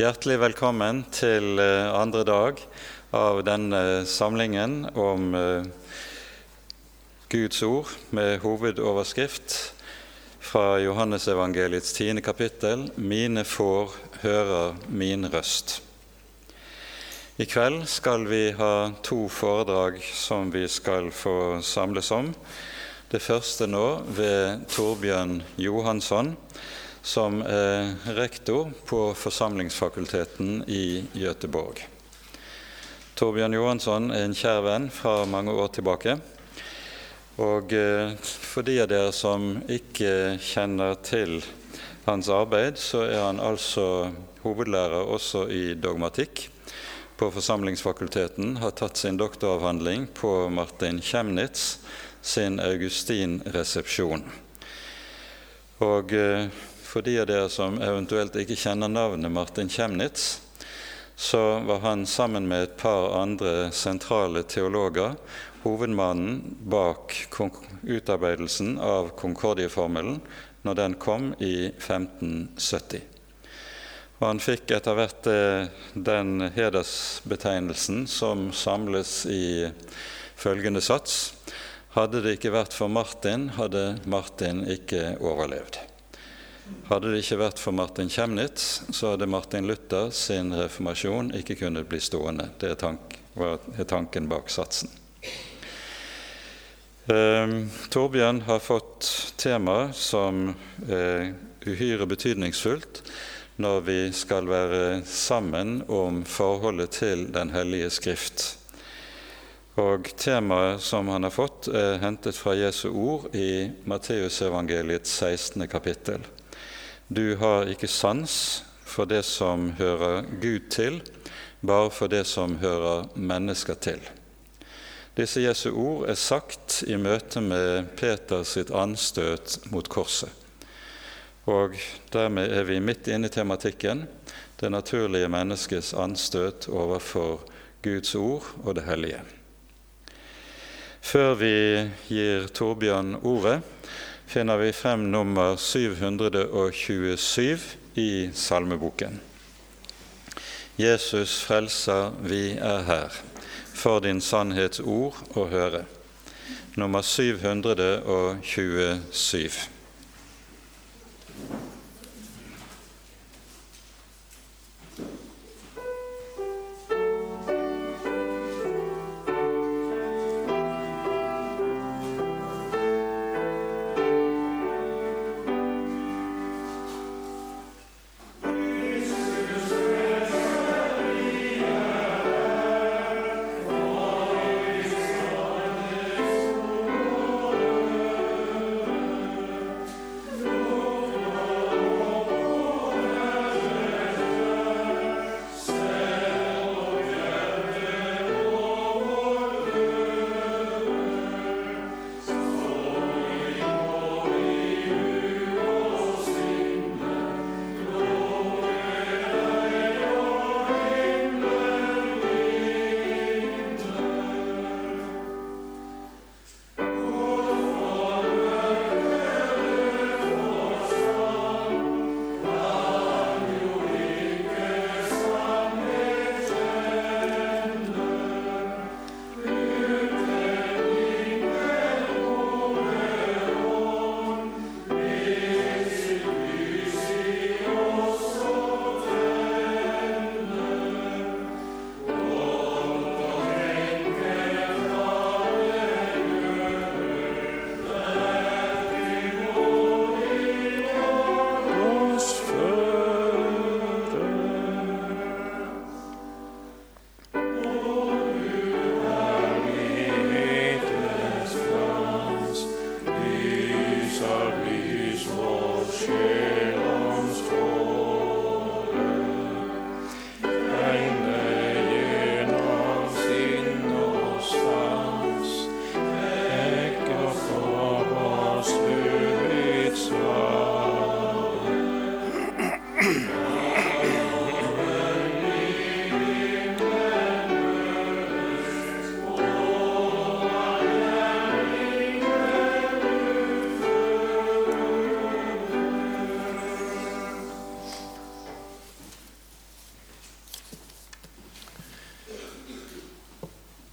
Hjertelig velkommen til eh, andre dag av denne eh, samlingen om eh, Guds ord med hovedoverskrift fra Johannesevangeliets tiende kapittel 'Mine får hører min røst'. I kveld skal vi ha to foredrag som vi skal få samles om. Det første nå ved Torbjørn Johansson som eh, rektor på församlingsfakulteten i Göteborg. Torbjørn Johansson är en kjær venn fra mange år tillbaka. Och eh, de av dere som inte känner till hans arbete så är han altså huvudlärare också i dogmatikk på församlingsfakulteten, Har tagit sin doktoravhandling på Martin Chemnitz, sin Augustin-resepsjon. Eh, for de av dere som eventuelt ikke kjenner navnet Martin Kjemnitz, så var han sammen med et par andre sentrale teologer hovedmannen bak utarbeidelsen av Konkordieformelen når den kom i 1570. Og han fikk etter hvert eh, den hedersbetegnelsen som samles i følgende sats Hadde det ikke vært for Martin, hadde Martin ikke overlevd. Hadde det ikke vært for Martin Kjemnitz, så hadde Martin Luther sin reformasjon ikke kunnet bli stående. Det er, tank, er tanken bak satsen. Ehm, uh, Torbjørn har fått tema som er uhyre betydningsfullt når vi skal være sammen om forholdet til Den hellige skrift. Og Temaet som han har fått, er hentet fra Jesu ord i Matteusevangeliets 16. kapittel. Du har ikke sans for det som hører Gud til, bare for det som hører mennesker til. Disse Jesu ord er sagt i møte med Peters sitt anstøt mot korset. Og dermed er vi midt inne i tematikken det naturlige menneskets anstøt overfor Guds ord og det hellige. Før vi gir Torbjørn ordet, finner vi frem nummer 727 i salmeboken. Jesus frelser, vi er her, for din sannhets ord å høre. Nummer 727.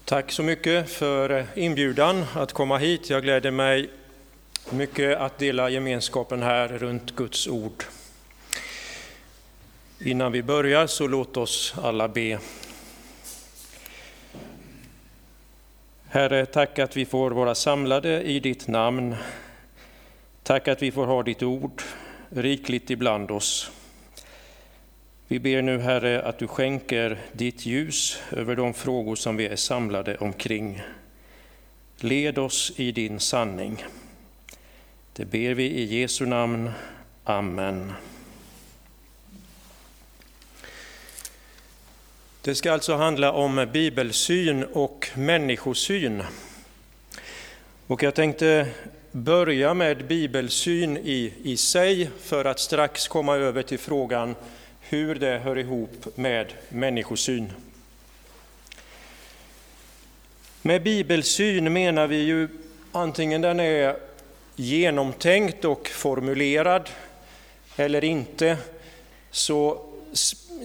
Tack så mycket för eh, inbjudan att komma hit. Jag gläder mig mycket att dela gemenskapen här runt Guds ord. Innan vi börjar så låt oss alla be. Herre, tack att vi får vara samlade i ditt namn. Tack att vi får ha ditt ord rikligt ibland oss. Vi ber nu, Herre, att du skänker ditt ljus över de frågor som vi är samlade omkring. Led oss i din sanning. Det ber vi i Jesu namn. Amen. Det ska alltså handla om bibelsyn och människosyn. Och jag tänkte börja med bibelsyn i, i sig för att strax komma över till frågan hur det hör ihop med människosyn. Med bibelsyn menar vi ju antingen den är genomtänkt och formulerad eller inte, så,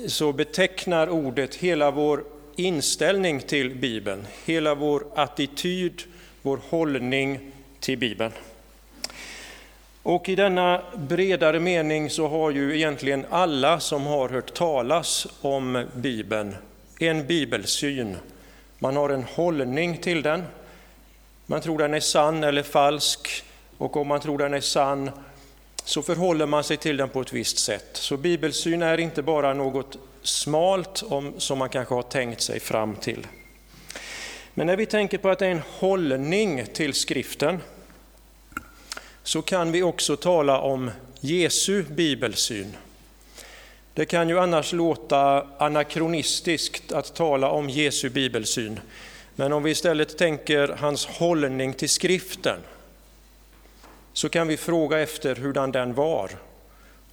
så betecknar ordet hela vår inställning till Bibeln, hela vår attityd, vår hållning till Bibeln. Och i denna bredare mening så har ju egentligen alla som har hört talas om Bibeln en bibelsyn. Man har en hållning till den. Man tror den är sann eller falsk och om man tror den är sann så förhåller man sig till den på ett visst sätt. Så bibelsyn är inte bara något smalt om, som man kanske har tänkt sig fram till. Men när vi tänker på att det är en hållning till skriften så kan vi också tala om Jesu bibelsyn. Det kan ju annars låta anakronistiskt att tala om Jesu bibelsyn, men om vi istället tänker hans hållning till skriften, så kan vi fråga efter hurdan den var.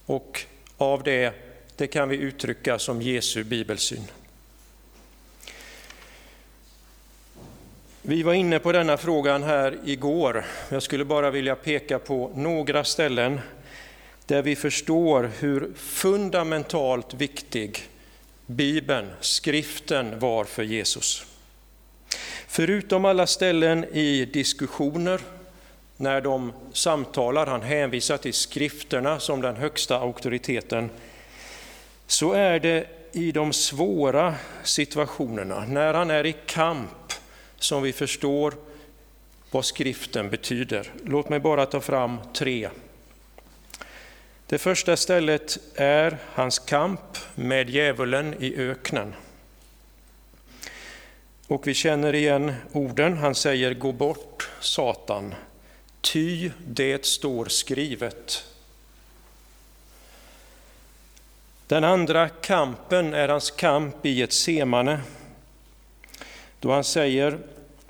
Och av det, det kan vi uttrycka som Jesu bibelsyn. Vi var inne på denna frågan här igår. Jag skulle bara vilja peka på några ställen där vi förstår hur fundamentalt viktig Bibeln, skriften, var för Jesus. Förutom alla ställen i diskussioner, när de samtalar, han hänvisar till skrifterna som den högsta auktoriteten, så är det i de svåra situationerna, när han är i kamp som vi förstår vad skriften betyder. Låt mig bara ta fram tre. Det första stället är hans kamp med djävulen i öknen. Och vi känner igen orden. Han säger gå bort Satan, ty det står skrivet. Den andra kampen är hans kamp i ett semane då han säger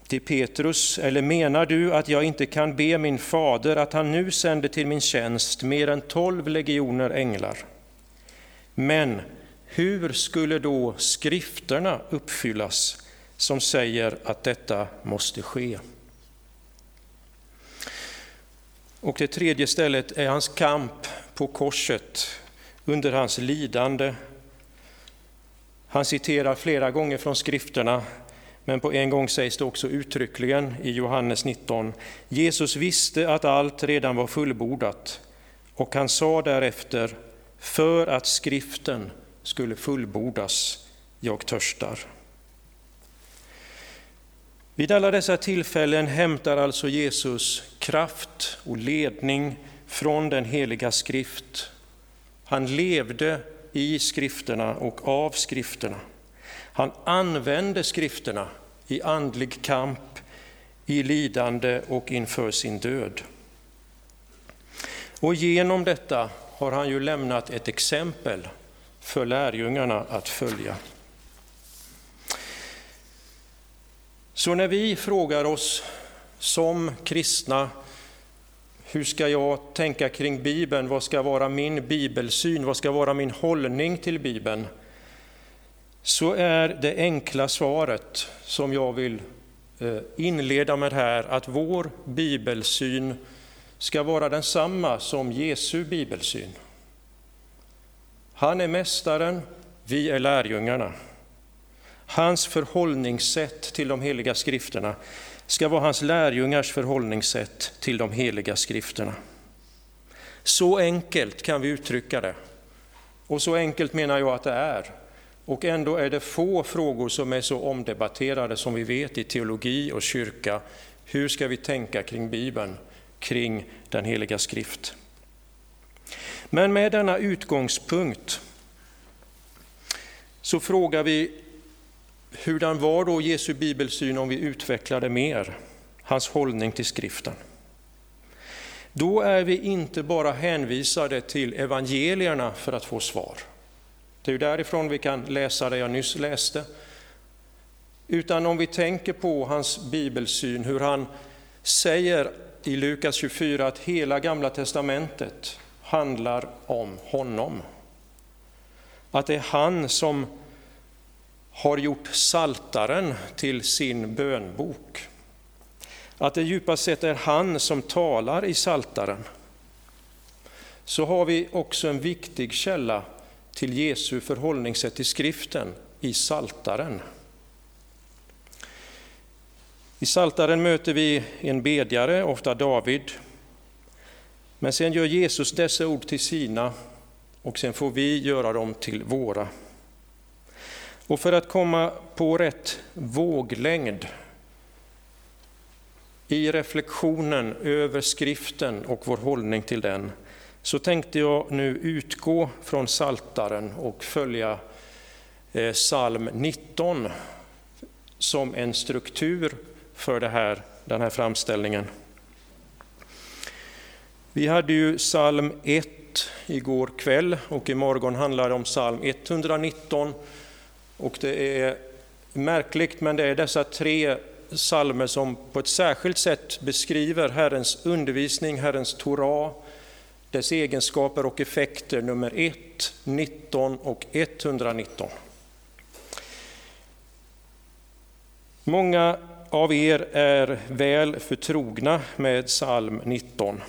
till Petrus, eller menar du att jag inte kan be min fader att han nu sänder till min tjänst mer än tolv legioner änglar? Men hur skulle då skrifterna uppfyllas som säger att detta måste ske? Och det tredje stället är hans kamp på korset under hans lidande. Han citerar flera gånger från skrifterna men på en gång sägs det också uttryckligen i Johannes 19, Jesus visste att allt redan var fullbordat och han sa därefter, för att skriften skulle fullbordas, jag törstar. Vid alla dessa tillfällen hämtar alltså Jesus kraft och ledning från den heliga skrift. Han levde i skrifterna och av skrifterna. Han använde skrifterna i andlig kamp, i lidande och inför sin död. Och genom detta har han ju lämnat ett exempel för lärjungarna att följa. Så när vi frågar oss som kristna, hur ska jag tänka kring Bibeln? Vad ska vara min bibelsyn? Vad ska vara min hållning till Bibeln? Så är det enkla svaret som jag vill eh, inleda med här att vår bibelsyn ska vara densamma som Jesu bibelsyn. Han är mästaren, vi är lärjungarna. Hans förhållningssätt till de heliga skrifterna ska vara hans lärjungars förhållningssätt till de heliga skrifterna. Så enkelt kan vi uttrycka det. Och så enkelt menar jag att det är. Och ändå är det få frågor som är så omdebatterade som vi vet i teologi och kyrka. Hur ska vi tänka kring Bibeln, kring den heliga skrift? Men med denna utgångspunkt så frågar vi hurdan var då Jesu bibelsyn om vi utvecklade mer hans hållning till skriften? Då är vi inte bara hänvisade till evangelierna för att få svar. Det är därifrån vi kan läsa det jag nyss läste. Utan om vi tänker på hans bibelsyn, hur han säger i Lukas 24 att hela gamla testamentet handlar om honom. Att det är han som har gjort saltaren till sin bönbok. Att det djupast sett är han som talar i saltaren. Så har vi också en viktig källa till Jesu förhållningssätt till skriften i saltaren. I saltaren möter vi en bedjare, ofta David. Men sen gör Jesus dessa ord till sina och sen får vi göra dem till våra. Och för att komma på rätt våglängd i reflektionen över skriften och vår hållning till den, så tänkte jag nu utgå från Saltaren och följa eh, psalm 19 som en struktur för det här, den här framställningen. Vi hade ju psalm 1 igår kväll och imorgon handlar det om psalm 119 och det är märkligt, men det är dessa tre psalmer som på ett särskilt sätt beskriver Herrens undervisning, Herrens Torah, dess egenskaper och effekter, nummer 1, 19 och 119. Många av er är väl förtrogna med psalm 19.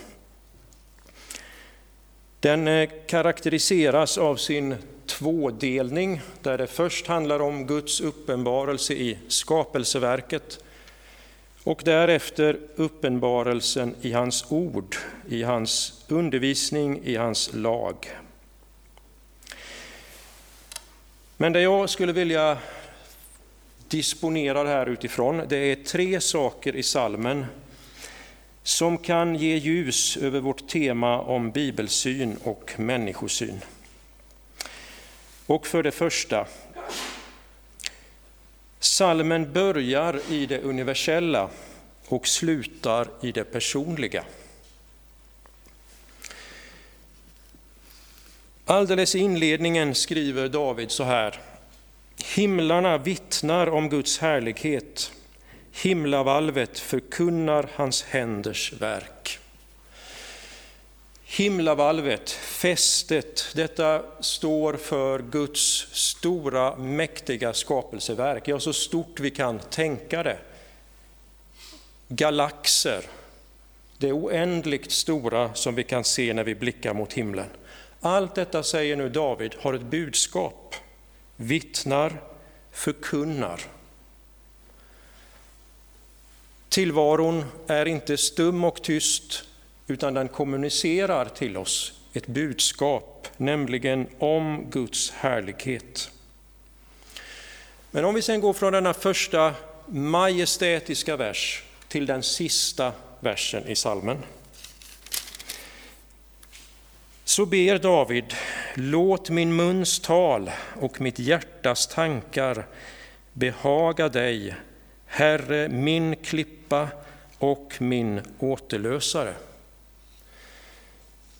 Den eh, karaktäriseras av sin tvådelning, där det först handlar om Guds uppenbarelse i skapelseverket och därefter uppenbarelsen i hans ord, i hans undervisning, i hans lag. Men det jag skulle vilja disponera det här utifrån, det är tre saker i salmen som kan ge ljus över vårt tema om bibelsyn och människosyn. Och för det första, salmen börjar i det universella och slutar i det personliga. Alldeles i inledningen skriver David så här. Himlarna vittnar om Guds härlighet. Himlavalvet förkunnar hans händers verk. Himlavalvet, fästet, detta står för Guds stora mäktiga skapelseverk, ja så stort vi kan tänka det. Galaxer, det oändligt stora som vi kan se när vi blickar mot himlen. Allt detta säger nu David har ett budskap, vittnar, förkunnar. Tillvaron är inte stum och tyst, utan den kommunicerar till oss ett budskap, nämligen om Guds härlighet. Men om vi sen går från denna första majestätiska vers till den sista versen i salmen. Så ber David, låt min muns tal och mitt hjärtas tankar behaga dig, Herre min klippa och min återlösare.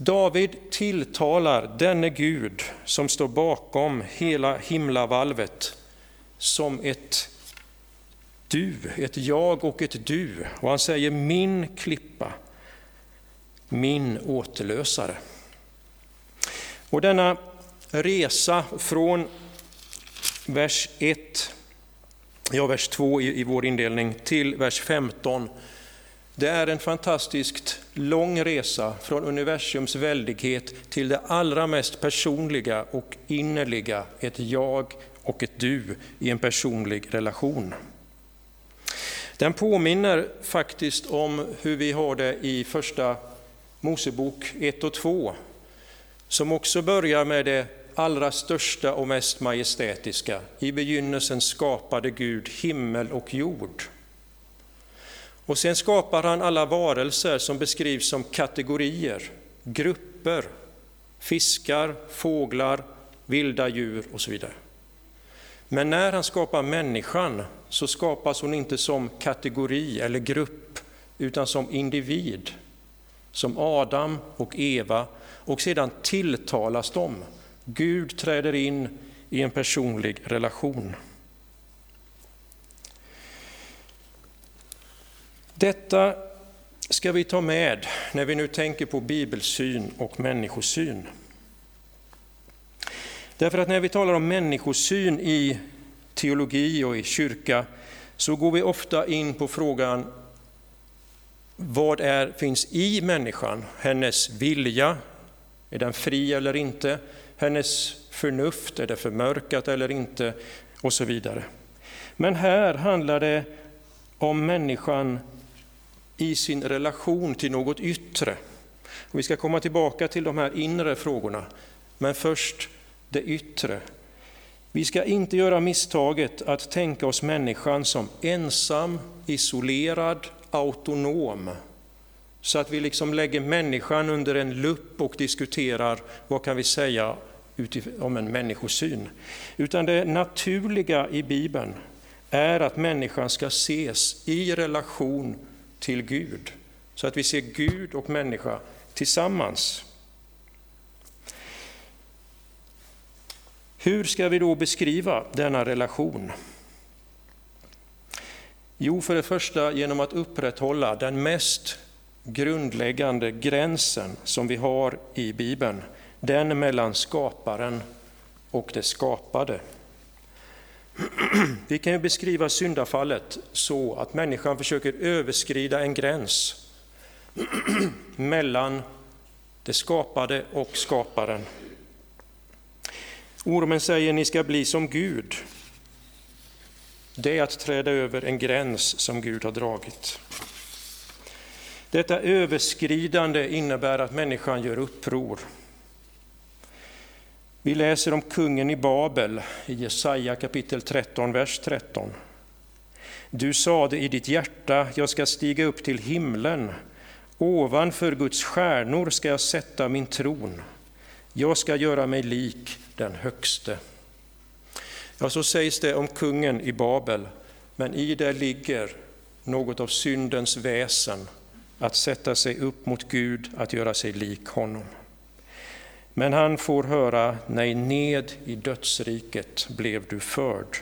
David tilltalar denne Gud som står bakom hela himlavalvet som ett du, ett jag och ett du. Och han säger min klippa, min återlösare. Och denna resa från vers 1, ja vers 2 i, i vår indelning, till vers 15 det är en fantastiskt lång resa från universums väldighet till det allra mest personliga och innerliga, ett jag och ett du i en personlig relation. Den påminner faktiskt om hur vi har det i första Mosebok 1 och 2, som också börjar med det allra största och mest majestätiska. I begynnelsen skapade Gud himmel och jord. Och sen skapar han alla varelser som beskrivs som kategorier, grupper, fiskar, fåglar, vilda djur och så vidare. Men när han skapar människan så skapas hon inte som kategori eller grupp, utan som individ, som Adam och Eva, och sedan tilltalas de. Gud träder in i en personlig relation. Detta ska vi ta med när vi nu tänker på bibelsyn och människosyn. Därför att när vi talar om människosyn i teologi och i kyrka så går vi ofta in på frågan vad är, finns i människan? Hennes vilja, är den fri eller inte? Hennes förnuft, är det förmörkat eller inte? Och så vidare. Men här handlar det om människan i sin relation till något yttre. Och vi ska komma tillbaka till de här inre frågorna, men först det yttre. Vi ska inte göra misstaget att tänka oss människan som ensam, isolerad, autonom. Så att vi liksom lägger människan under en lupp och diskuterar vad kan vi säga om en människosyn. Utan det naturliga i Bibeln är att människan ska ses i relation till Gud. Så att vi ser Gud och människa tillsammans. Hur ska vi då beskriva denna relation? Jo, för det första genom att upprätthålla den mest grundläggande gränsen som vi har i Bibeln, den mellan skaparen och det skapade. Vi kan ju beskriva syndafallet så att människan försöker överskrida en gräns mellan det skapade och skaparen. Ormen säger ni ska bli som Gud. Det är att träda över en gräns som Gud har dragit. Detta överskridande innebär att människan gör uppror. Vi läser om kungen i Babel i Jesaja kapitel 13, vers 13. Du sade i ditt hjärta, jag ska stiga upp till himlen, ovanför Guds stjärnor ska jag sätta min tron, jag ska göra mig lik den högste. Ja, så sägs det om kungen i Babel, men i det ligger något av syndens väsen, att sätta sig upp mot Gud, att göra sig lik honom. Men han får höra, nej, ned i dödsriket blev du förd.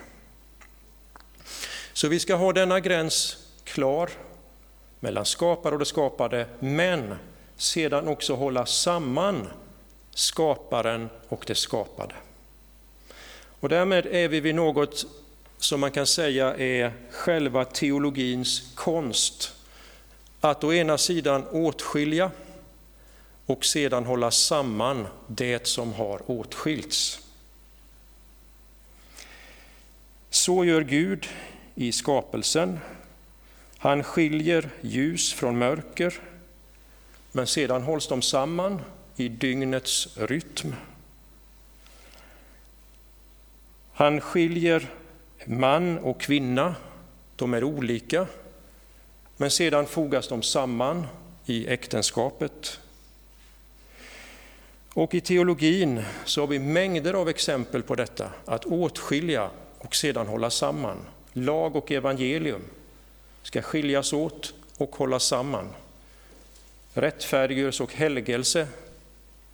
Så vi ska ha denna gräns klar mellan skapare och det skapade, men sedan också hålla samman skaparen och det skapade. Och därmed är vi vid något som man kan säga är själva teologins konst. Att å ena sidan åtskilja och sedan hålla samman det som har åtskilts. Så gör Gud i skapelsen. Han skiljer ljus från mörker, men sedan hålls de samman i dygnets rytm. Han skiljer man och kvinna, de är olika, men sedan fogas de samman i äktenskapet. Och i teologin så har vi mängder av exempel på detta, att åtskilja och sedan hålla samman. Lag och evangelium ska skiljas åt och hållas samman. Rättfärdiggörelse och helgelse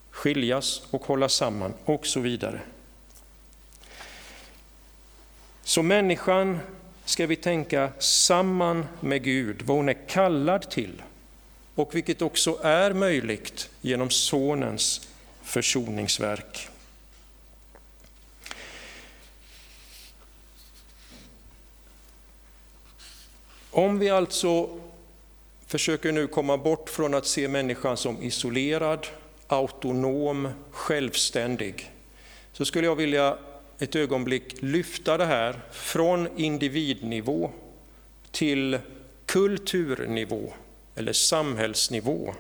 skiljas och hållas samman och så vidare. Så människan ska vi tänka samman med Gud, vad hon är kallad till och vilket också är möjligt genom Sonens försoningsverk. Om vi alltså försöker nu komma bort från att se människan som isolerad, autonom, självständig. Så skulle jag vilja ett ögonblick lyfta det här från individnivå till kulturnivå eller samhällsnivå.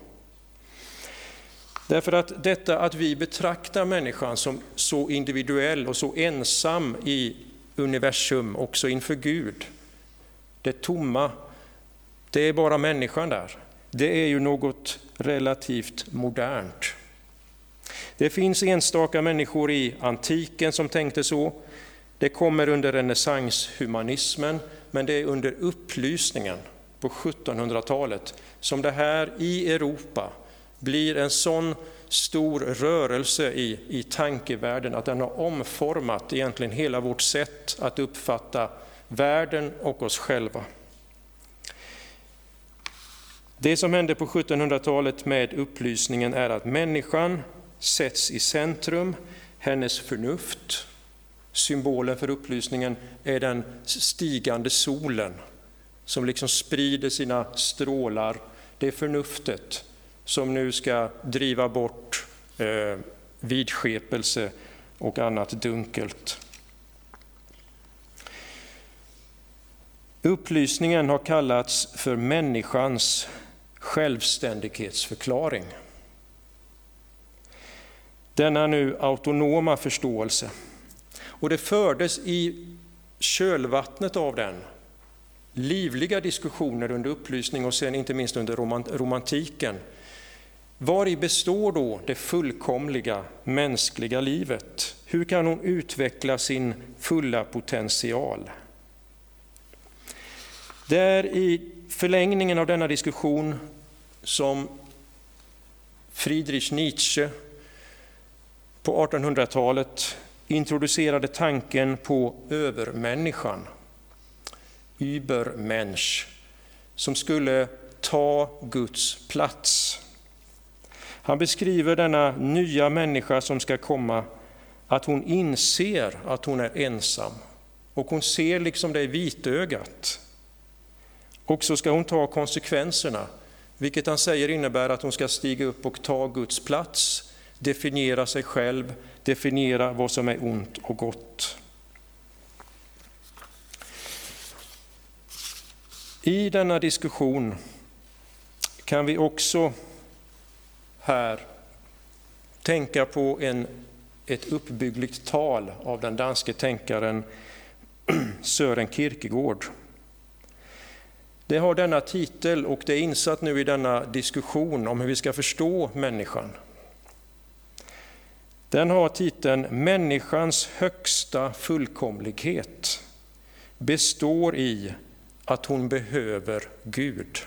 Därför att detta att vi betraktar människan som så individuell och så ensam i universum, också inför Gud, det tomma, det är bara människan där. Det är ju något relativt modernt. Det finns enstaka människor i antiken som tänkte så. Det kommer under renässanshumanismen, men det är under upplysningen på 1700-talet som det här i Europa blir en sån stor rörelse i, i tankevärlden att den har omformat egentligen hela vårt sätt att uppfatta världen och oss själva. Det som hände på 1700-talet med upplysningen är att människan sätts i centrum, hennes förnuft, symbolen för upplysningen är den stigande solen som liksom sprider sina strålar. Det är förnuftet som nu ska driva bort eh, vidskepelse och annat dunkelt. Upplysningen har kallats för människans självständighetsförklaring. Denna nu autonoma förståelse. Och det fördes i kölvattnet av den livliga diskussioner under upplysning och sen inte minst under romantiken. Vari består då det fullkomliga mänskliga livet? Hur kan hon utveckla sin fulla potential? Det är i förlängningen av denna diskussion som Friedrich Nietzsche på 1800-talet introducerade tanken på övermänniskan, Übermensch, som skulle ta Guds plats. Han beskriver denna nya människa som ska komma, att hon inser att hon är ensam och hon ser liksom det i vitögat. Och så ska hon ta konsekvenserna, vilket han säger innebär att hon ska stiga upp och ta Guds plats, definiera sig själv, definiera vad som är ont och gott. I denna diskussion kan vi också här tänka på en, ett uppbyggligt tal av den danske tänkaren Sören Kierkegaard. Det har denna titel och det är insatt nu i denna diskussion om hur vi ska förstå människan. Den har titeln Människans högsta fullkomlighet består i att hon behöver Gud.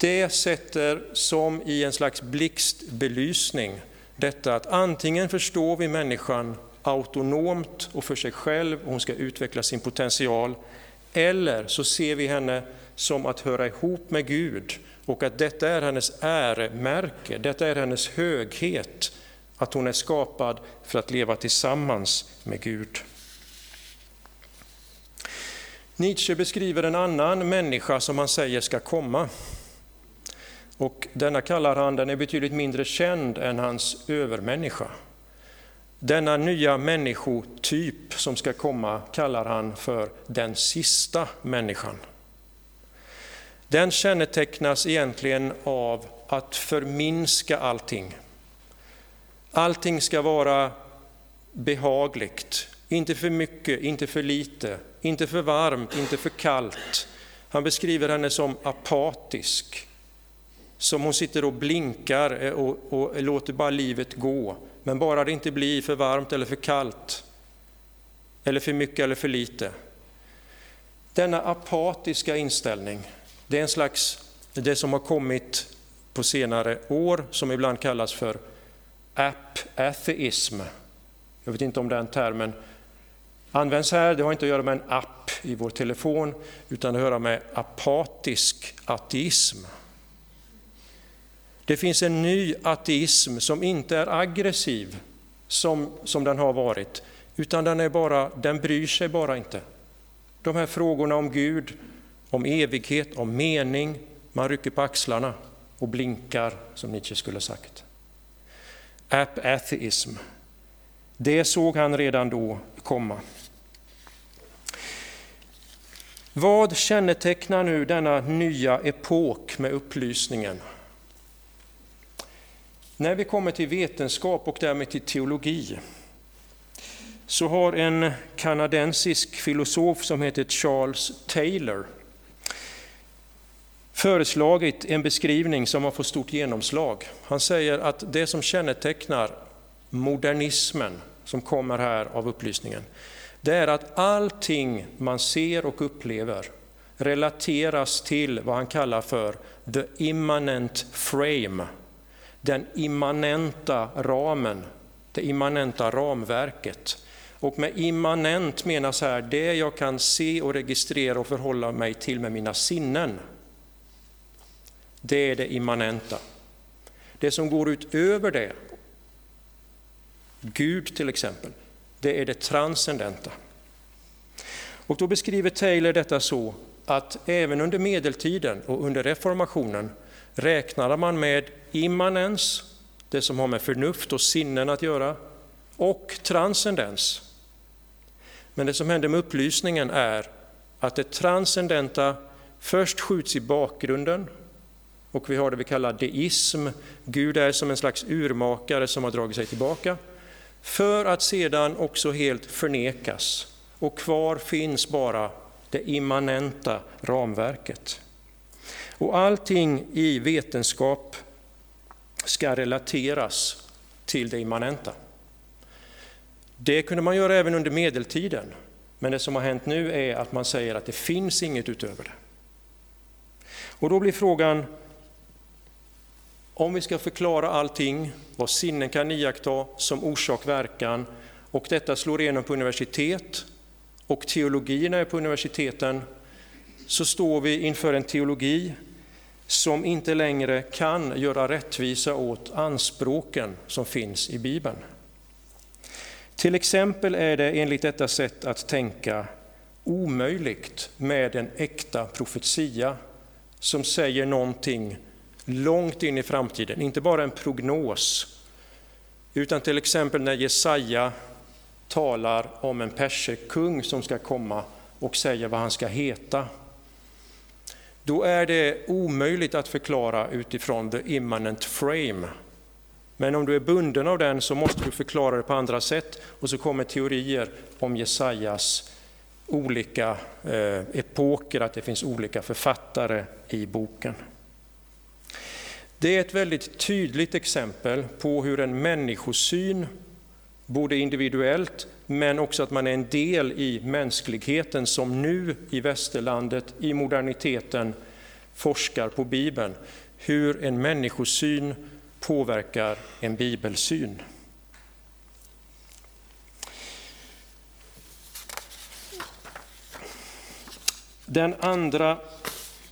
Det sätter som i en slags blixtbelysning detta att antingen förstår vi människan autonomt och för sig själv, och hon ska utveckla sin potential, eller så ser vi henne som att höra ihop med Gud och att detta är hennes äremärke, detta är hennes höghet, att hon är skapad för att leva tillsammans med Gud. Nietzsche beskriver en annan människa som han säger ska komma. Och denna kallar han, den är betydligt mindre känd än hans övermänniska. Denna nya människotyp som ska komma kallar han för den sista människan. Den kännetecknas egentligen av att förminska allting. Allting ska vara behagligt, inte för mycket, inte för lite, inte för varmt, inte för kallt. Han beskriver henne som apatisk, som hon sitter och blinkar eh, och, och låter bara livet gå. Men bara det inte blir för varmt eller för kallt, eller för mycket eller för lite. Denna apatiska inställning, det är en slags, det som har kommit på senare år, som ibland kallas för app-atheism. Jag vet inte om den termen används här, det har inte att göra med en app i vår telefon, utan det har att göra med apatisk ateism. Det finns en ny ateism som inte är aggressiv som, som den har varit, utan den, är bara, den bryr sig bara inte. De här frågorna om Gud, om evighet, om mening. Man rycker på axlarna och blinkar, som Nietzsche skulle ha sagt. Apatheism. Det såg han redan då komma. Vad kännetecknar nu denna nya epok med upplysningen? När vi kommer till vetenskap och därmed till teologi så har en kanadensisk filosof som heter Charles Taylor föreslagit en beskrivning som har fått stort genomslag. Han säger att det som kännetecknar modernismen som kommer här av upplysningen, det är att allting man ser och upplever relateras till vad han kallar för the immanent frame, den immanenta ramen, det immanenta ramverket. Och med immanent menas här det jag kan se och registrera och förhålla mig till med mina sinnen. Det är det immanenta. Det som går utöver det, Gud till exempel, det är det transcendenta. Och då beskriver Taylor detta så att även under medeltiden och under reformationen räknade man med immanens, det som har med förnuft och sinnen att göra, och transcendens. Men det som händer med upplysningen är att det transcendenta först skjuts i bakgrunden och vi har det vi kallar deism. Gud är som en slags urmakare som har dragit sig tillbaka för att sedan också helt förnekas. Och kvar finns bara det immanenta ramverket. Och allting i vetenskap ska relateras till det immanenta. Det kunde man göra även under medeltiden, men det som har hänt nu är att man säger att det finns inget utöver det. Och då blir frågan, om vi ska förklara allting, vad sinnen kan iaktta som orsak-verkan, och detta slår igenom på universitet, och teologierna är på universiteten, så står vi inför en teologi som inte längre kan göra rättvisa åt anspråken som finns i Bibeln. Till exempel är det enligt detta sätt att tänka omöjligt med en äkta profetia som säger någonting långt in i framtiden, inte bara en prognos, utan till exempel när Jesaja talar om en perserkung som ska komma och säger vad han ska heta. Då är det omöjligt att förklara utifrån the immanent frame. Men om du är bunden av den så måste du förklara det på andra sätt och så kommer teorier om Jesajas olika eh, epoker, att det finns olika författare i boken. Det är ett väldigt tydligt exempel på hur en människosyn, både individuellt men också att man är en del i mänskligheten som nu i västerlandet, i moderniteten, forskar på Bibeln. Hur en människosyn påverkar en bibelsyn. Den andra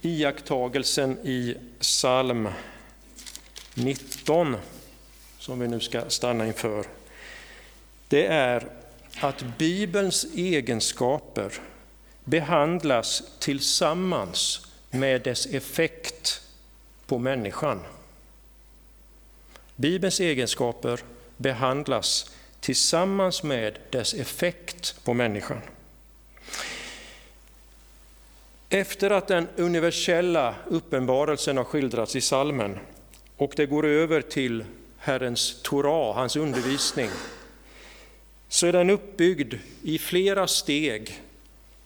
iakttagelsen i psalm 19, som vi nu ska stanna inför, det är att Bibelns egenskaper behandlas tillsammans med dess effekt på människan. Bibelns egenskaper behandlas tillsammans med dess effekt på människan. Efter att den universella uppenbarelsen har skildrats i salmen och det går över till Herrens Torah, hans undervisning, så är den uppbyggd i flera steg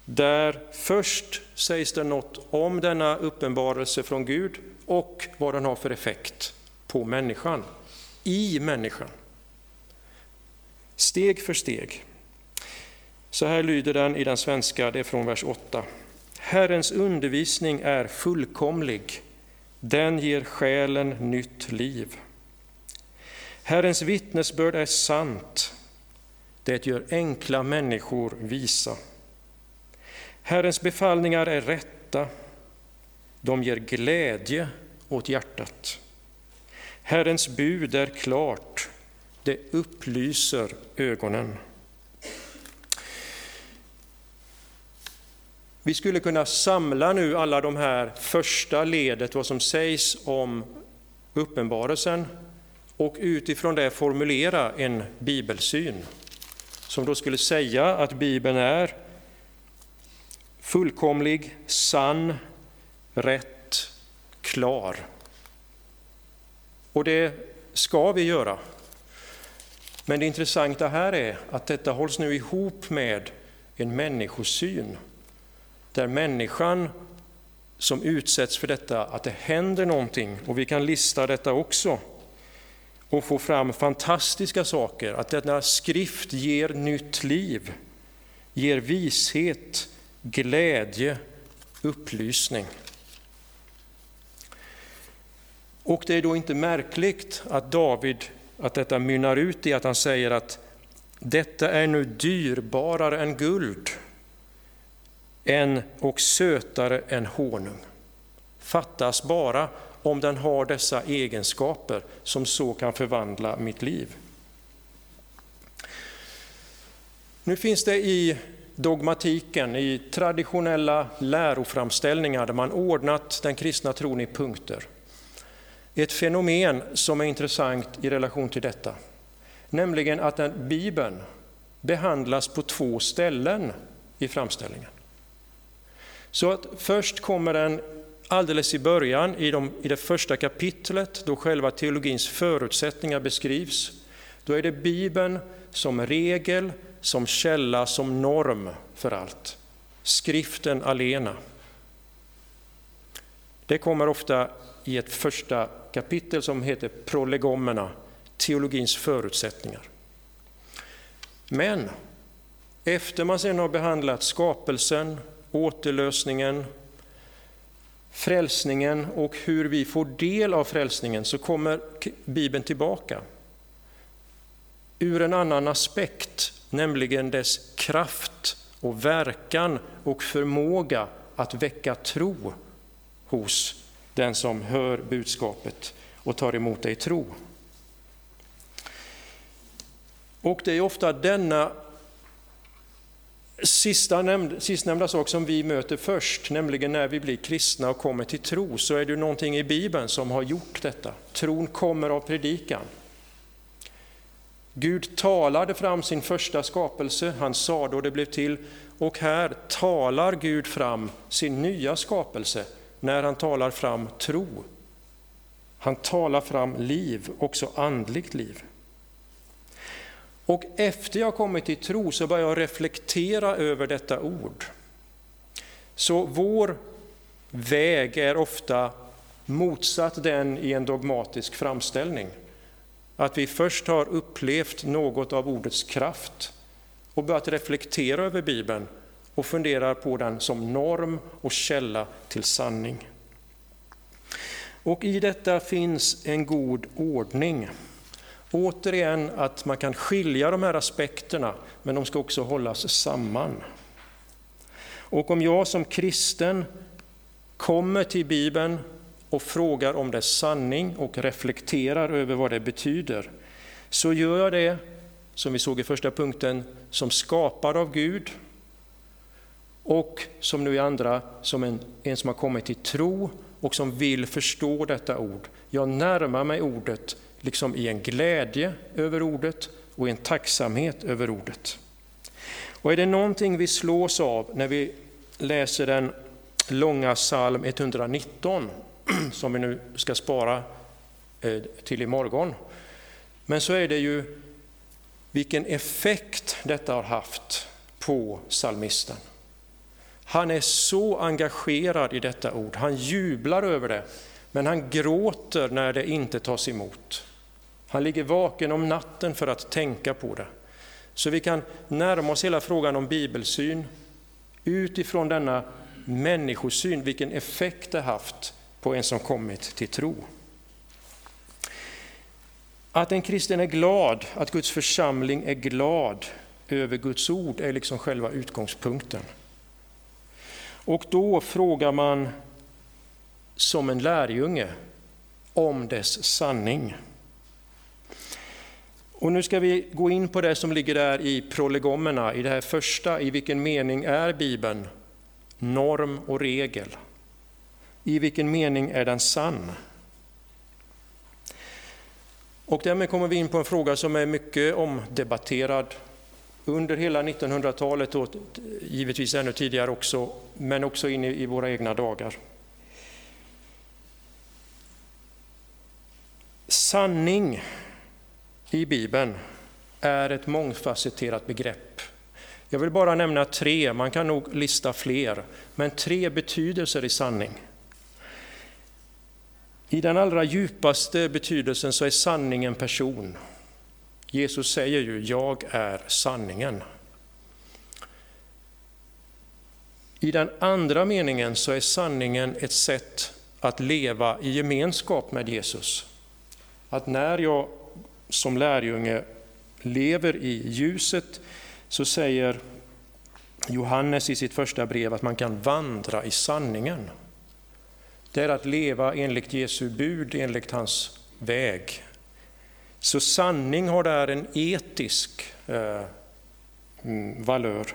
där först sägs det något om denna uppenbarelse från Gud och vad den har för effekt på människan, i människan. Steg för steg. Så här lyder den i den svenska, det är från vers 8. Herrens undervisning är fullkomlig, den ger själen nytt liv. Herrens vittnesbörd är sant, det gör enkla människor visa. Herrens befallningar är rätta, de ger glädje åt hjärtat. Herrens bud är klart, det upplyser ögonen. Vi skulle kunna samla nu alla de här första ledet, vad som sägs om uppenbarelsen och utifrån det formulera en bibelsyn som då skulle säga att Bibeln är fullkomlig, sann, rätt, klar. Och det ska vi göra. Men det intressanta här är att detta hålls nu ihop med en människosyn där människan som utsätts för detta, att det händer någonting och vi kan lista detta också och få fram fantastiska saker, att denna skrift ger nytt liv, ger vishet, glädje, upplysning. Och det är då inte märkligt att David, att detta mynnar ut i att han säger att detta är nu dyrbarare än guld än och sötare än honung. Fattas bara om den har dessa egenskaper som så kan förvandla mitt liv. Nu finns det i dogmatiken, i traditionella läroframställningar där man ordnat den kristna tron i punkter, ett fenomen som är intressant i relation till detta. Nämligen att den, Bibeln behandlas på två ställen i framställningen. Så att först kommer den alldeles i början, i, de, i det första kapitlet, då själva teologins förutsättningar beskrivs. Då är det Bibeln som regel, som källa, som norm för allt. Skriften alena. Det kommer ofta i ett första kapitel som heter Prolegomerna, teologins förutsättningar. Men efter man sedan har behandlat skapelsen, återlösningen, frälsningen och hur vi får del av frälsningen så kommer Bibeln tillbaka ur en annan aspekt, nämligen dess kraft och verkan och förmåga att väcka tro hos den som hör budskapet och tar emot det i tro. Och det är ofta denna Sista nämnd, sistnämnda sak som vi möter först, nämligen när vi blir kristna och kommer till tro, så är det någonting i Bibeln som har gjort detta. Tron kommer av predikan. Gud talade fram sin första skapelse, han sa då det blev till, och här talar Gud fram sin nya skapelse när han talar fram tro. Han talar fram liv, också andligt liv. Och efter jag kommit till tro så börjar jag reflektera över detta ord. Så vår väg är ofta motsatt den i en dogmatisk framställning. Att vi först har upplevt något av ordets kraft och börjat reflektera över Bibeln och funderar på den som norm och källa till sanning. Och i detta finns en god ordning. Återigen att man kan skilja de här aspekterna, men de ska också hållas samman. Och om jag som kristen kommer till Bibeln och frågar om dess sanning och reflekterar över vad det betyder, så gör jag det, som vi såg i första punkten, som skapad av Gud och som nu i andra, som en, en som har kommit till tro och som vill förstå detta ord. Jag närmar mig ordet liksom i en glädje över ordet och i en tacksamhet över ordet. Och är det någonting vi slås av när vi läser den långa psalm 119, som vi nu ska spara eh, till imorgon, men så är det ju vilken effekt detta har haft på psalmisten. Han är så engagerad i detta ord, han jublar över det, men han gråter när det inte tas emot. Han ligger vaken om natten för att tänka på det. Så vi kan närma oss hela frågan om bibelsyn utifrån denna människosyn, vilken effekt det haft på en som kommit till tro. Att en kristen är glad, att Guds församling är glad över Guds ord är liksom själva utgångspunkten. Och då frågar man som en lärjunge om dess sanning. Och nu ska vi gå in på det som ligger där i prolegomerna, i det här första, i vilken mening är Bibeln norm och regel? I vilken mening är den sann? Och därmed kommer vi in på en fråga som är mycket omdebatterad under hela 1900-talet och givetvis ännu tidigare också, men också in i våra egna dagar. Sanning i Bibeln är ett mångfacetterat begrepp. Jag vill bara nämna tre, man kan nog lista fler, men tre betydelser i sanning. I den allra djupaste betydelsen så är sanning en person. Jesus säger ju, jag är sanningen. I den andra meningen så är sanningen ett sätt att leva i gemenskap med Jesus. Att när jag som lärjunge lever i ljuset så säger Johannes i sitt första brev att man kan vandra i sanningen. Det är att leva enligt Jesu bud, enligt hans väg. Så sanning har där en etisk eh, mm, valör.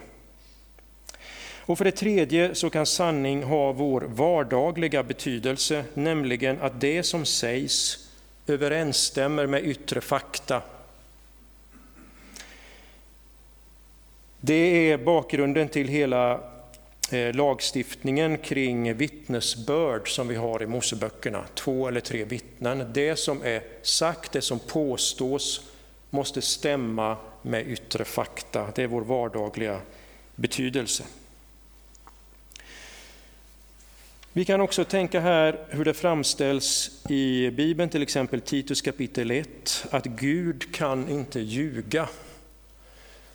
Och för det tredje så kan sanning ha vår vardagliga betydelse, nämligen att det som sägs överensstämmer med yttre fakta. Det är bakgrunden till hela eh, lagstiftningen kring vittnesbörd som vi har i Moseböckerna, två eller tre vittnen. Det som är sagt, det som påstås, måste stämma med yttre fakta. Det är vår vardagliga betydelse. Vi kan också tänka här hur det framställs i Bibeln, till exempel Titus kapitel 1, att Gud kan inte ljuga.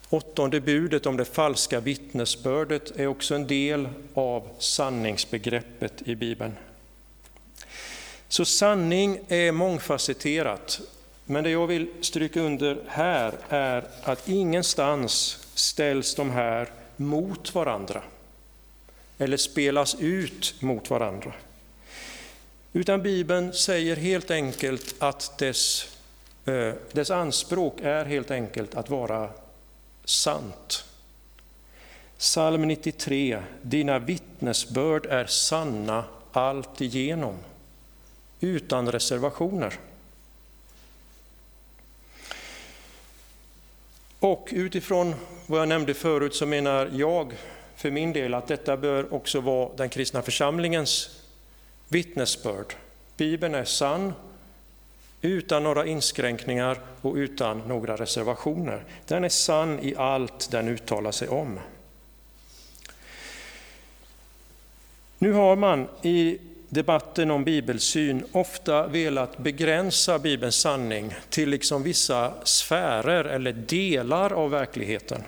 Åttonde budet om det falska vittnesbördet är också en del av sanningsbegreppet i Bibeln. Så sanning är mångfacetterat, men det jag vill stryka under här är att ingenstans ställs de här mot varandra eller spelas ut mot varandra. Utan Bibeln säger helt enkelt att dess, eh, dess anspråk är helt enkelt att vara sant. Psalm 93. Dina vittnesbörd är sanna allt igenom, utan reservationer. Och utifrån vad jag nämnde förut så menar jag för min del att detta bör också vara den kristna församlingens vittnesbörd. Bibeln är sann utan några inskränkningar och utan några reservationer. Den är sann i allt den uttalar sig om. Nu har man i debatten om bibelsyn ofta velat begränsa Bibelns sanning till liksom vissa sfärer eller delar av verkligheten.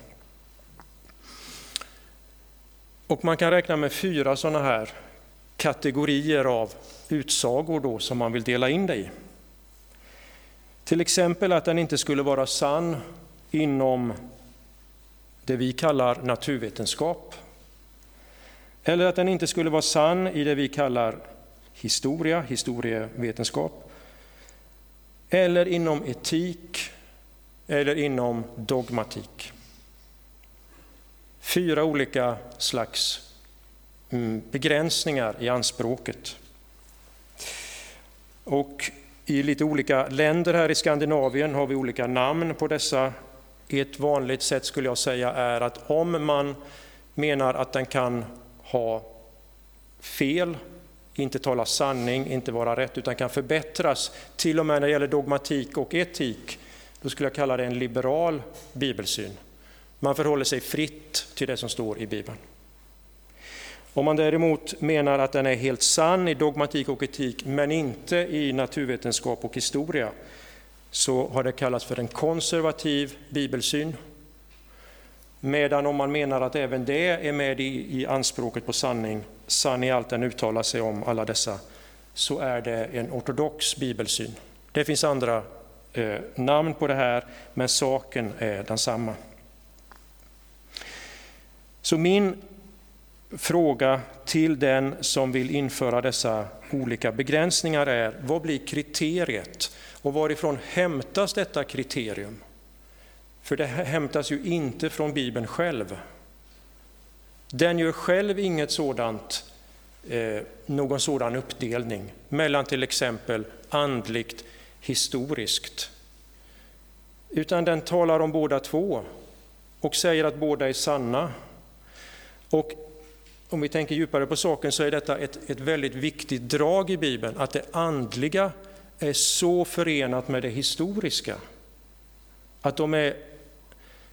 Och man kan räkna med fyra sådana här kategorier av utsagor då som man vill dela in det i. Till exempel att den inte skulle vara sann inom det vi kallar naturvetenskap. Eller att den inte skulle vara sann i det vi kallar historia, historievetenskap. Eller inom etik eller inom dogmatik. Fyra olika slags mm, begränsningar i anspråket. Och i lite olika länder här i Skandinavien har vi olika namn på dessa. Ett vanligt sätt skulle jag säga är att om man menar att den kan ha fel, inte tala sanning, inte vara rätt, utan kan förbättras, till och med när det gäller dogmatik och etik, då skulle jag kalla det en liberal bibelsyn. Man förhåller sig fritt till det som står i Bibeln. Om man däremot menar att den är helt sann i dogmatik och etik, men inte i naturvetenskap och historia, så har det kallats för en konservativ bibelsyn. Medan om man menar att även det är med i, i anspråket på sanning, sann i allt den uttalar sig om, alla dessa, så är det en ortodox bibelsyn. Det finns andra eh, namn på det här, men saken är densamma. Så min fråga till den som vill införa dessa olika begränsningar är, vad blir kriteriet? Och varifrån hämtas detta kriterium? För det hämtas ju inte från Bibeln själv. den gör själv inget sådant, eh, någon sådan uppdelning mellan till exempel andligt, historiskt. Utan den talar om båda två och säger att båda är sanna. Och om vi tänker djupare på saken så är detta ett, ett väldigt viktigt drag i Bibeln, att det andliga är så förenat med det historiska. Att de är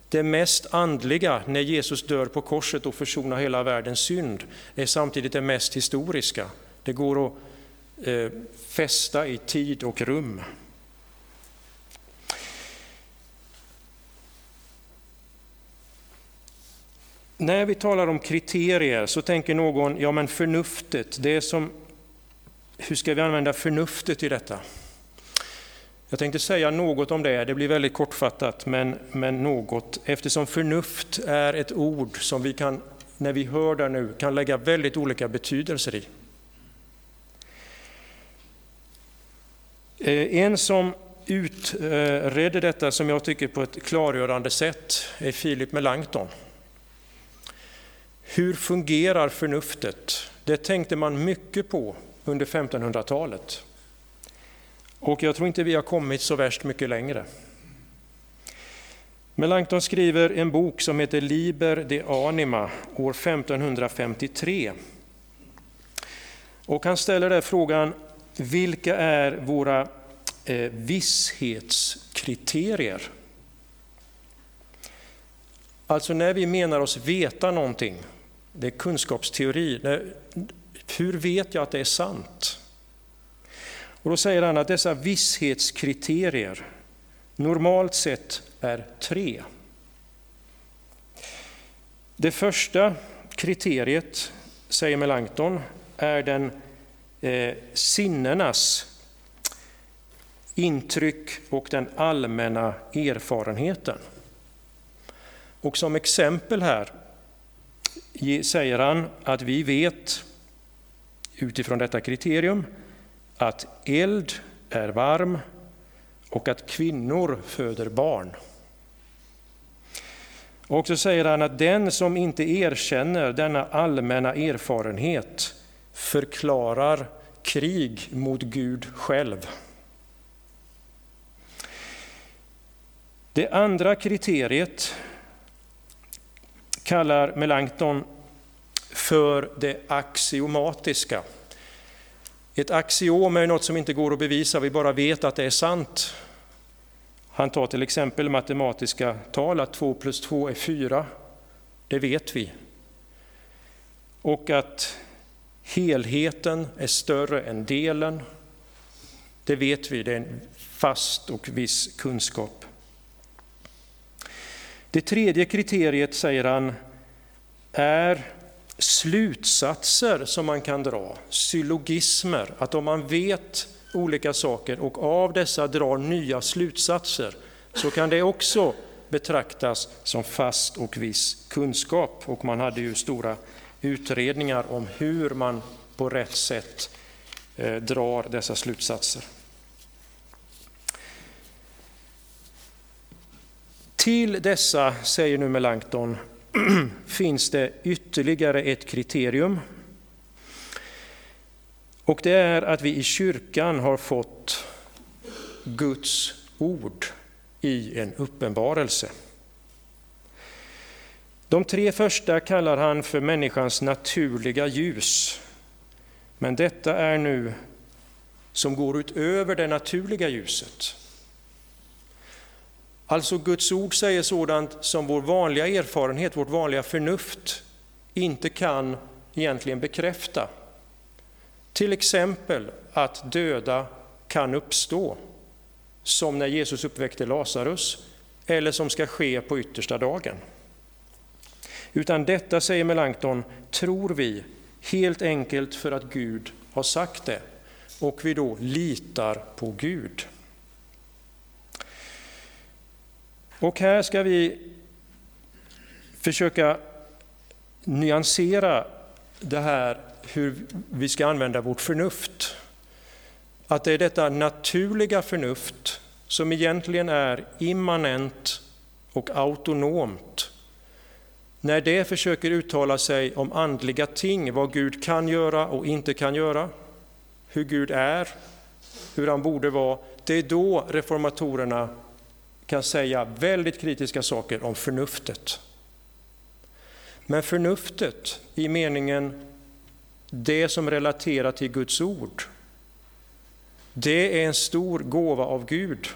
det mest andliga, när Jesus dör på korset och försonar hela världens synd, är samtidigt det mest historiska. Det går att eh, fästa i tid och rum. När vi talar om kriterier så tänker någon, ja men förnuftet, det är som, hur ska vi använda förnuftet i detta? Jag tänkte säga något om det, det blir väldigt kortfattat, men, men något, eftersom förnuft är ett ord som vi kan, när vi hör det nu, kan lägga väldigt olika betydelser i. Eh, en som utredde detta, som jag tycker på ett klargörande sätt, är Filip Melanchthon. Hur fungerar förnuftet? Det tänkte man mycket på under 1500-talet. Och jag tror inte vi har kommit så värst mycket längre. Melanchthon skriver en bok som heter Liber de Anima år 1553. Och han ställer där frågan, vilka är våra eh, vishetskriterier? Alltså när vi menar oss veta någonting, det är kunskapsteori. Hur vet jag att det är sant? Och då säger han att dessa vishetskriterier normalt sett är tre. Det första kriteriet, säger Melanchthon, är den eh, sinnenas intryck och den allmänna erfarenheten. Och som exempel här säger han att vi vet utifrån detta kriterium att eld är varm och att kvinnor föder barn. Och så säger han att den som inte erkänner denna allmänna erfarenhet förklarar krig mot Gud själv. Det andra kriteriet kallar Melanchthon för det axiomatiska. Ett axiom är något som inte går att bevisa, vi bara vet att det är sant. Han tar till exempel matematiska tal, att 2 plus 2 är 4. Det vet vi. Och att helheten är större än delen. Det vet vi, det är en fast och viss kunskap. Det tredje kriteriet, säger han, är slutsatser som man kan dra, syllogismer, att om man vet olika saker och av dessa drar nya slutsatser så kan det också betraktas som fast och viss kunskap. Och man hade ju stora utredningar om hur man på rätt sätt eh, drar dessa slutsatser. Till dessa, säger nu Melanchthon, finns det ytterligare ett kriterium. Och det är att vi i kyrkan har fått Guds ord i en uppenbarelse. De tre första kallar han för människans naturliga ljus. Men detta är nu som går utöver det naturliga ljuset. Alltså Guds ord säger sådant som vår vanliga erfarenhet, vårt vanliga förnuft inte kan egentligen bekräfta. Till exempel att döda kan uppstå, som när Jesus uppväckte Lazarus, eller som ska ske på yttersta dagen. Utan detta, säger Melanchthon, tror vi helt enkelt för att Gud har sagt det och vi då litar på Gud. Och här ska vi försöka nyansera det här hur vi ska använda vårt förnuft. Att det är detta naturliga förnuft som egentligen är immanent och autonomt när det försöker uttala sig om andliga ting, vad Gud kan göra och inte kan göra, hur Gud är, hur han borde vara, det är då reformatorerna kan säga väldigt kritiska saker om förnuftet. Men förnuftet i meningen det som relaterar till Guds ord, det är en stor gåva av Gud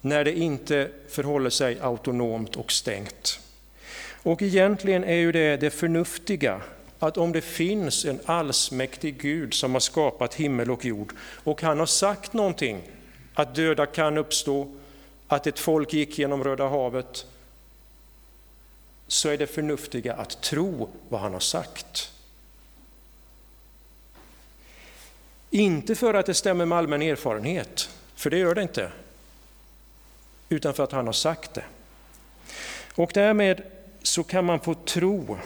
när det inte förhåller sig autonomt och stängt. Och egentligen är ju det det förnuftiga, att om det finns en allsmäktig Gud som har skapat himmel och jord och han har sagt någonting, att döda kan uppstå, att ett folk gick genom Röda havet, så är det förnuftiga att tro vad han har sagt. Inte för att det stämmer med allmän erfarenhet, för det gör det inte, utan för att han har sagt det. Och därmed så kan man få tro.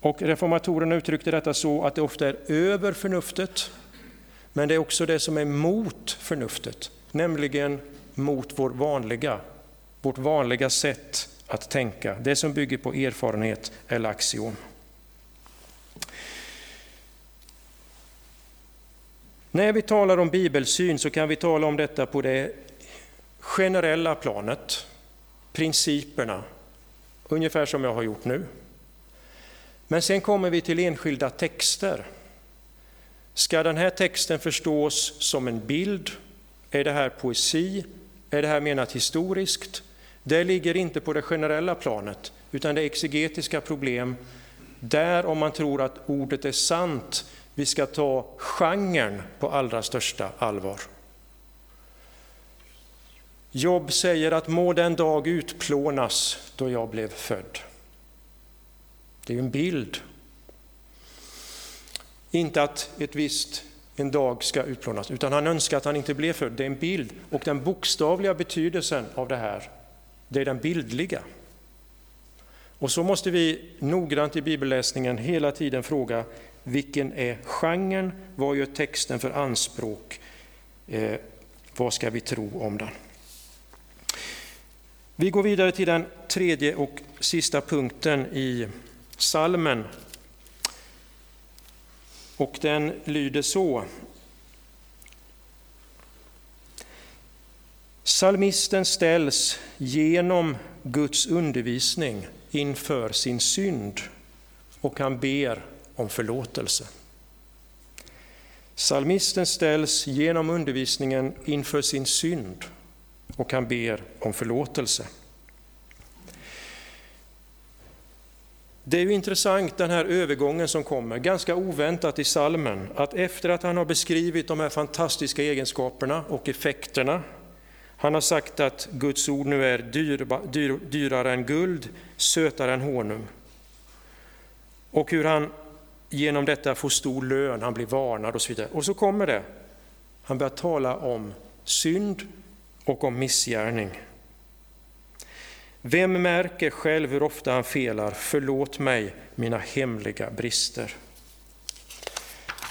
Och reformatorerna uttryckte detta så att det ofta är över förnuftet, men det är också det som är mot förnuftet, nämligen mot vår vanliga, vårt vanliga sätt att tänka, det som bygger på erfarenhet eller axiom. När vi talar om bibelsyn så kan vi tala om detta på det generella planet, principerna, ungefär som jag har gjort nu. Men sen kommer vi till enskilda texter. Ska den här texten förstås som en bild? Är det här poesi? Är det här menat historiskt? Det ligger inte på det generella planet, utan det är exegetiska problem. Där, om man tror att ordet är sant, vi ska ta genren på allra största allvar. Jobb säger att må den dag utplånas då jag blev född. Det är en bild. Inte att ett visst en dag ska utplånas, utan han önskar att han inte blev född. Det är en bild. Och den bokstavliga betydelsen av det här, det är den bildliga. Och så måste vi noggrant i bibelläsningen hela tiden fråga, vilken är genren? Vad gör texten för anspråk? Eh, vad ska vi tro om den? Vi går vidare till den tredje och sista punkten i salmen. Och den lyder så. Salmisten ställs genom Guds undervisning inför sin synd och han ber om förlåtelse. Salmisten ställs genom undervisningen inför sin synd och han ber om förlåtelse. Det är ju intressant den här övergången som kommer, ganska oväntat i salmen, att efter att han har beskrivit de här fantastiska egenskaperna och effekterna, han har sagt att Guds ord nu är dyrba, dyr, dyrare än guld, sötare än honung, och hur han genom detta får stor lön, han blir varnad och så vidare. Och så kommer det, han börjar tala om synd och om missgärning. Vem märker själv hur ofta han felar? Förlåt mig mina hemliga brister.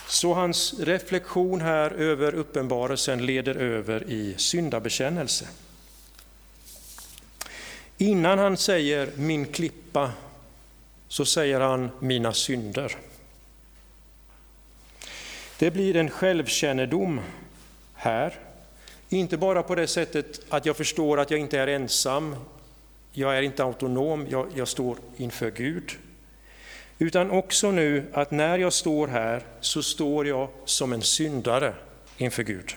Så hans reflektion här över uppenbarelsen leder över i syndabekännelse. Innan han säger min klippa så säger han mina synder. Det blir en självkännedom här inte bara på det sättet att jag förstår att jag inte är ensam, jag är inte autonom, jag, jag står inför Gud. Utan också nu att när jag står här så står jag som en syndare inför Gud.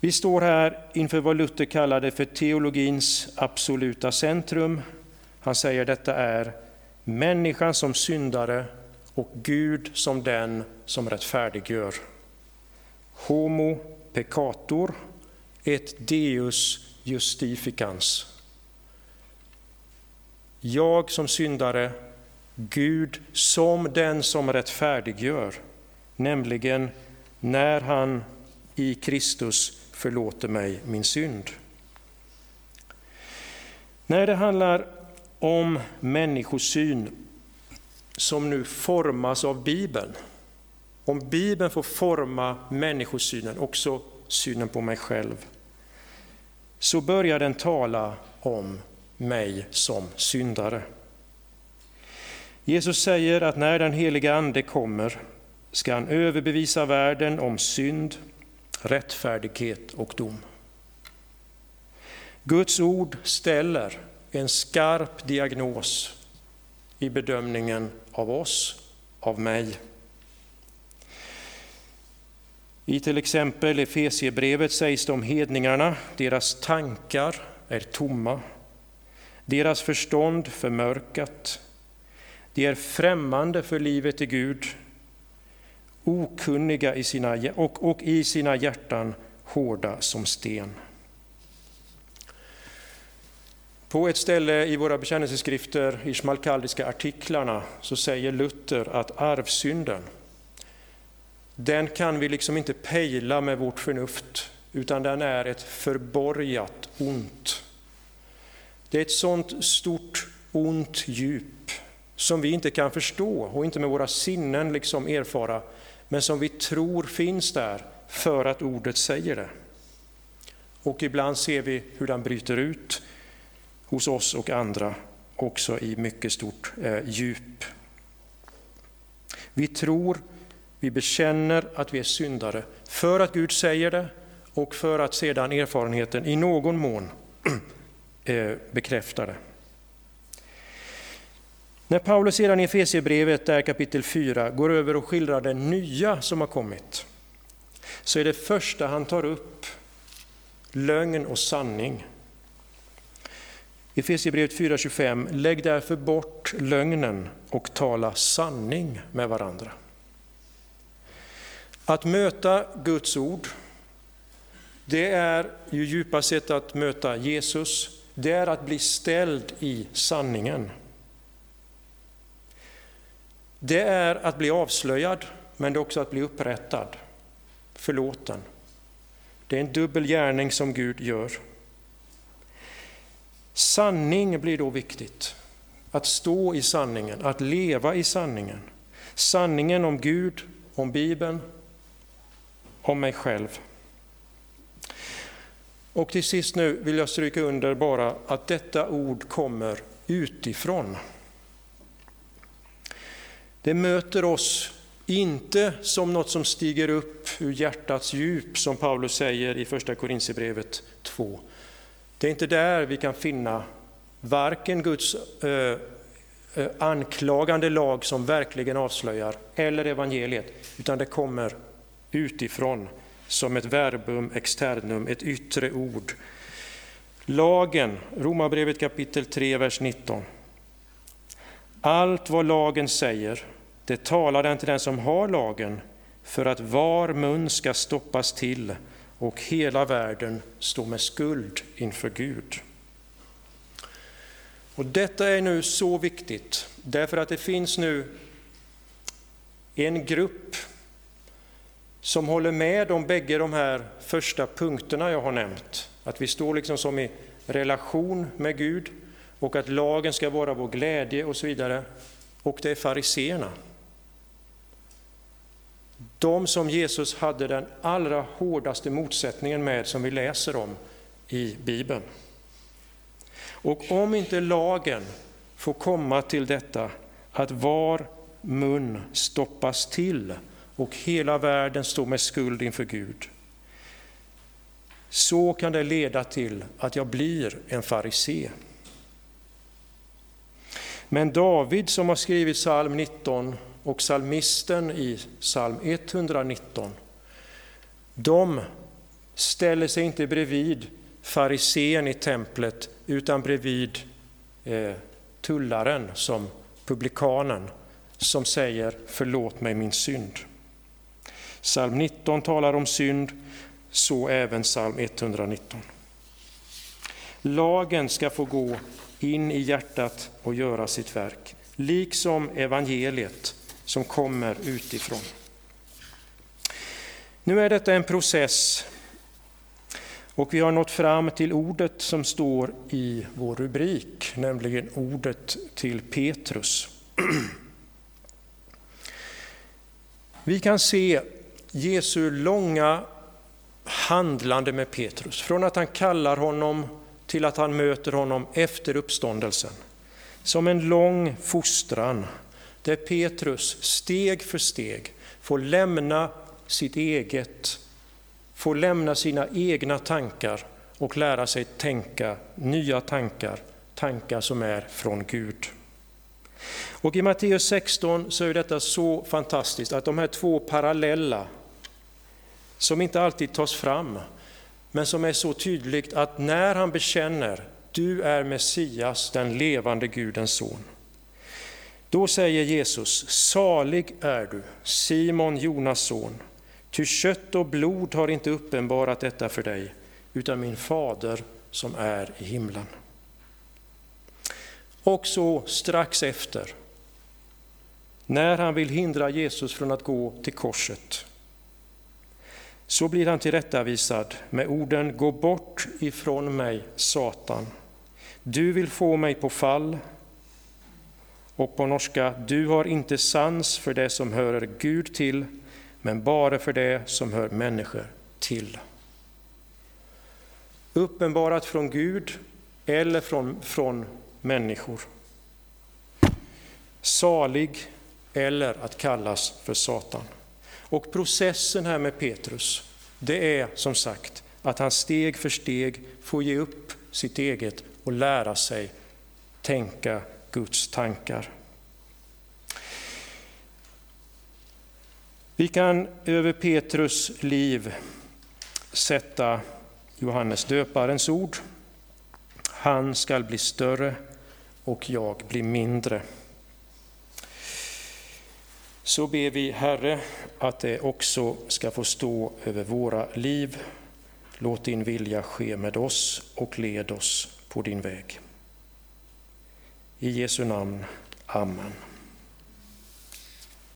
Vi står här inför vad Luther kallade för teologins absoluta centrum. Han säger detta är människan som syndare och Gud som den som rättfärdiggör. Homo peccator ett Deus justificans. Jag som syndare, Gud som den som rättfärdiggör, nämligen när han i Kristus förlåter mig min synd. När det handlar om människosyn som nu formas av Bibeln, om Bibeln får forma människosynen, också synen på mig själv, så börjar den tala om mig som syndare. Jesus säger att när den heliga Ande kommer ska han överbevisa världen om synd, rättfärdighet och dom. Guds ord ställer en skarp diagnos i bedömningen av oss, av mig. I till exempel Efesiebrevet sägs det om hedningarna, deras tankar är tomma, deras förstånd förmörkat, de är främmande för livet i Gud, okunniga i sina, och, och i sina hjärtan hårda som sten. På ett ställe i våra bekännelseskrifter, i schmalkaldiska artiklarna, så säger Luther att arvsynden, den kan vi liksom inte pejla med vårt förnuft, utan den är ett förborgat ont. Det är ett sånt stort ont djup som vi inte kan förstå och inte med våra sinnen liksom erfara, men som vi tror finns där för att ordet säger det. Och ibland ser vi hur den bryter ut hos oss och andra också i mycket stort eh, djup. Vi tror, vi bekänner att vi är syndare för att Gud säger det och för att sedan erfarenheten i någon mån eh, bekräftar det. När Paulus sedan i Efesierbrevet, där kapitel 4, går över och skildrar det nya som har kommit, så är det första han tar upp lögn och sanning. Efesierbrevet 4.25, lägg därför bort lögnen och tala sanning med varandra. Att möta Guds ord, det är ju djupast sett att möta Jesus, det är att bli ställd i sanningen. Det är att bli avslöjad, men det är också att bli upprättad, förlåten. Det är en dubbel gärning som Gud gör. Sanning blir då viktigt. Att stå i sanningen, att leva i sanningen. Sanningen om Gud, om Bibeln, om mig själv. Och till sist nu vill jag stryka under bara att detta ord kommer utifrån. Det möter oss inte som något som stiger upp ur hjärtats djup, som Paulus säger i Första Korinthierbrevet 2. Det är inte där vi kan finna varken Guds eh, eh, anklagande lag som verkligen avslöjar, eller evangeliet, utan det kommer utifrån som ett verbum externum, ett yttre ord. Lagen, Romarbrevet kapitel 3, vers 19. Allt vad lagen säger, det talar den till den som har lagen, för att var mun ska stoppas till och hela världen stå med skuld inför Gud. Och detta är nu så viktigt, därför att det finns nu en grupp som håller med om bägge de här första punkterna jag har nämnt. Att vi står liksom som i relation med Gud och att lagen ska vara vår glädje och så vidare. Och det är fariseerna. De som Jesus hade den allra hårdaste motsättningen med som vi läser om i Bibeln. Och om inte lagen får komma till detta att var mun stoppas till och hela världen står med skuld inför Gud, så kan det leda till att jag blir en farisé. Men David som har skrivit psalm 19 och psalmisten i psalm 119, de ställer sig inte bredvid farisén i templet utan bredvid eh, tullaren, som publikanen, som säger förlåt mig min synd. Psalm 19 talar om synd, så även psalm 119. Lagen ska få gå in i hjärtat och göra sitt verk, liksom evangeliet som kommer utifrån. Nu är detta en process och vi har nått fram till ordet som står i vår rubrik, nämligen ordet till Petrus. Vi kan se Jesu långa handlande med Petrus. Från att han kallar honom till att han möter honom efter uppståndelsen. Som en lång fostran där Petrus steg för steg får lämna sitt eget, får lämna sina egna tankar och lära sig tänka nya tankar, tankar som är från Gud. Och i Matteus 16 så är detta så fantastiskt att de här två parallella, som inte alltid tas fram, men som är så tydligt att när han bekänner du är Messias, den levande Gudens son. Då säger Jesus, salig är du, Simon Jonas son, ty kött och blod har inte uppenbarat detta för dig, utan min fader som är i himlen. Och så strax efter, när han vill hindra Jesus från att gå till korset, så blir han tillrättavisad med orden Gå bort ifrån mig, Satan. Du vill få mig på fall. Och på norska, du har inte sans för det som hör Gud till, men bara för det som hör människor till. Uppenbarat från Gud eller från, från människor. Salig eller att kallas för Satan. Och processen här med Petrus, det är som sagt att han steg för steg får ge upp sitt eget och lära sig tänka Guds tankar. Vi kan över Petrus liv sätta Johannes döparens ord. Han skall bli större och jag blir mindre. Så ber vi Herre att det också ska få stå över våra liv. Låt din vilja ske med oss och led oss på din väg. I Jesu namn. Amen.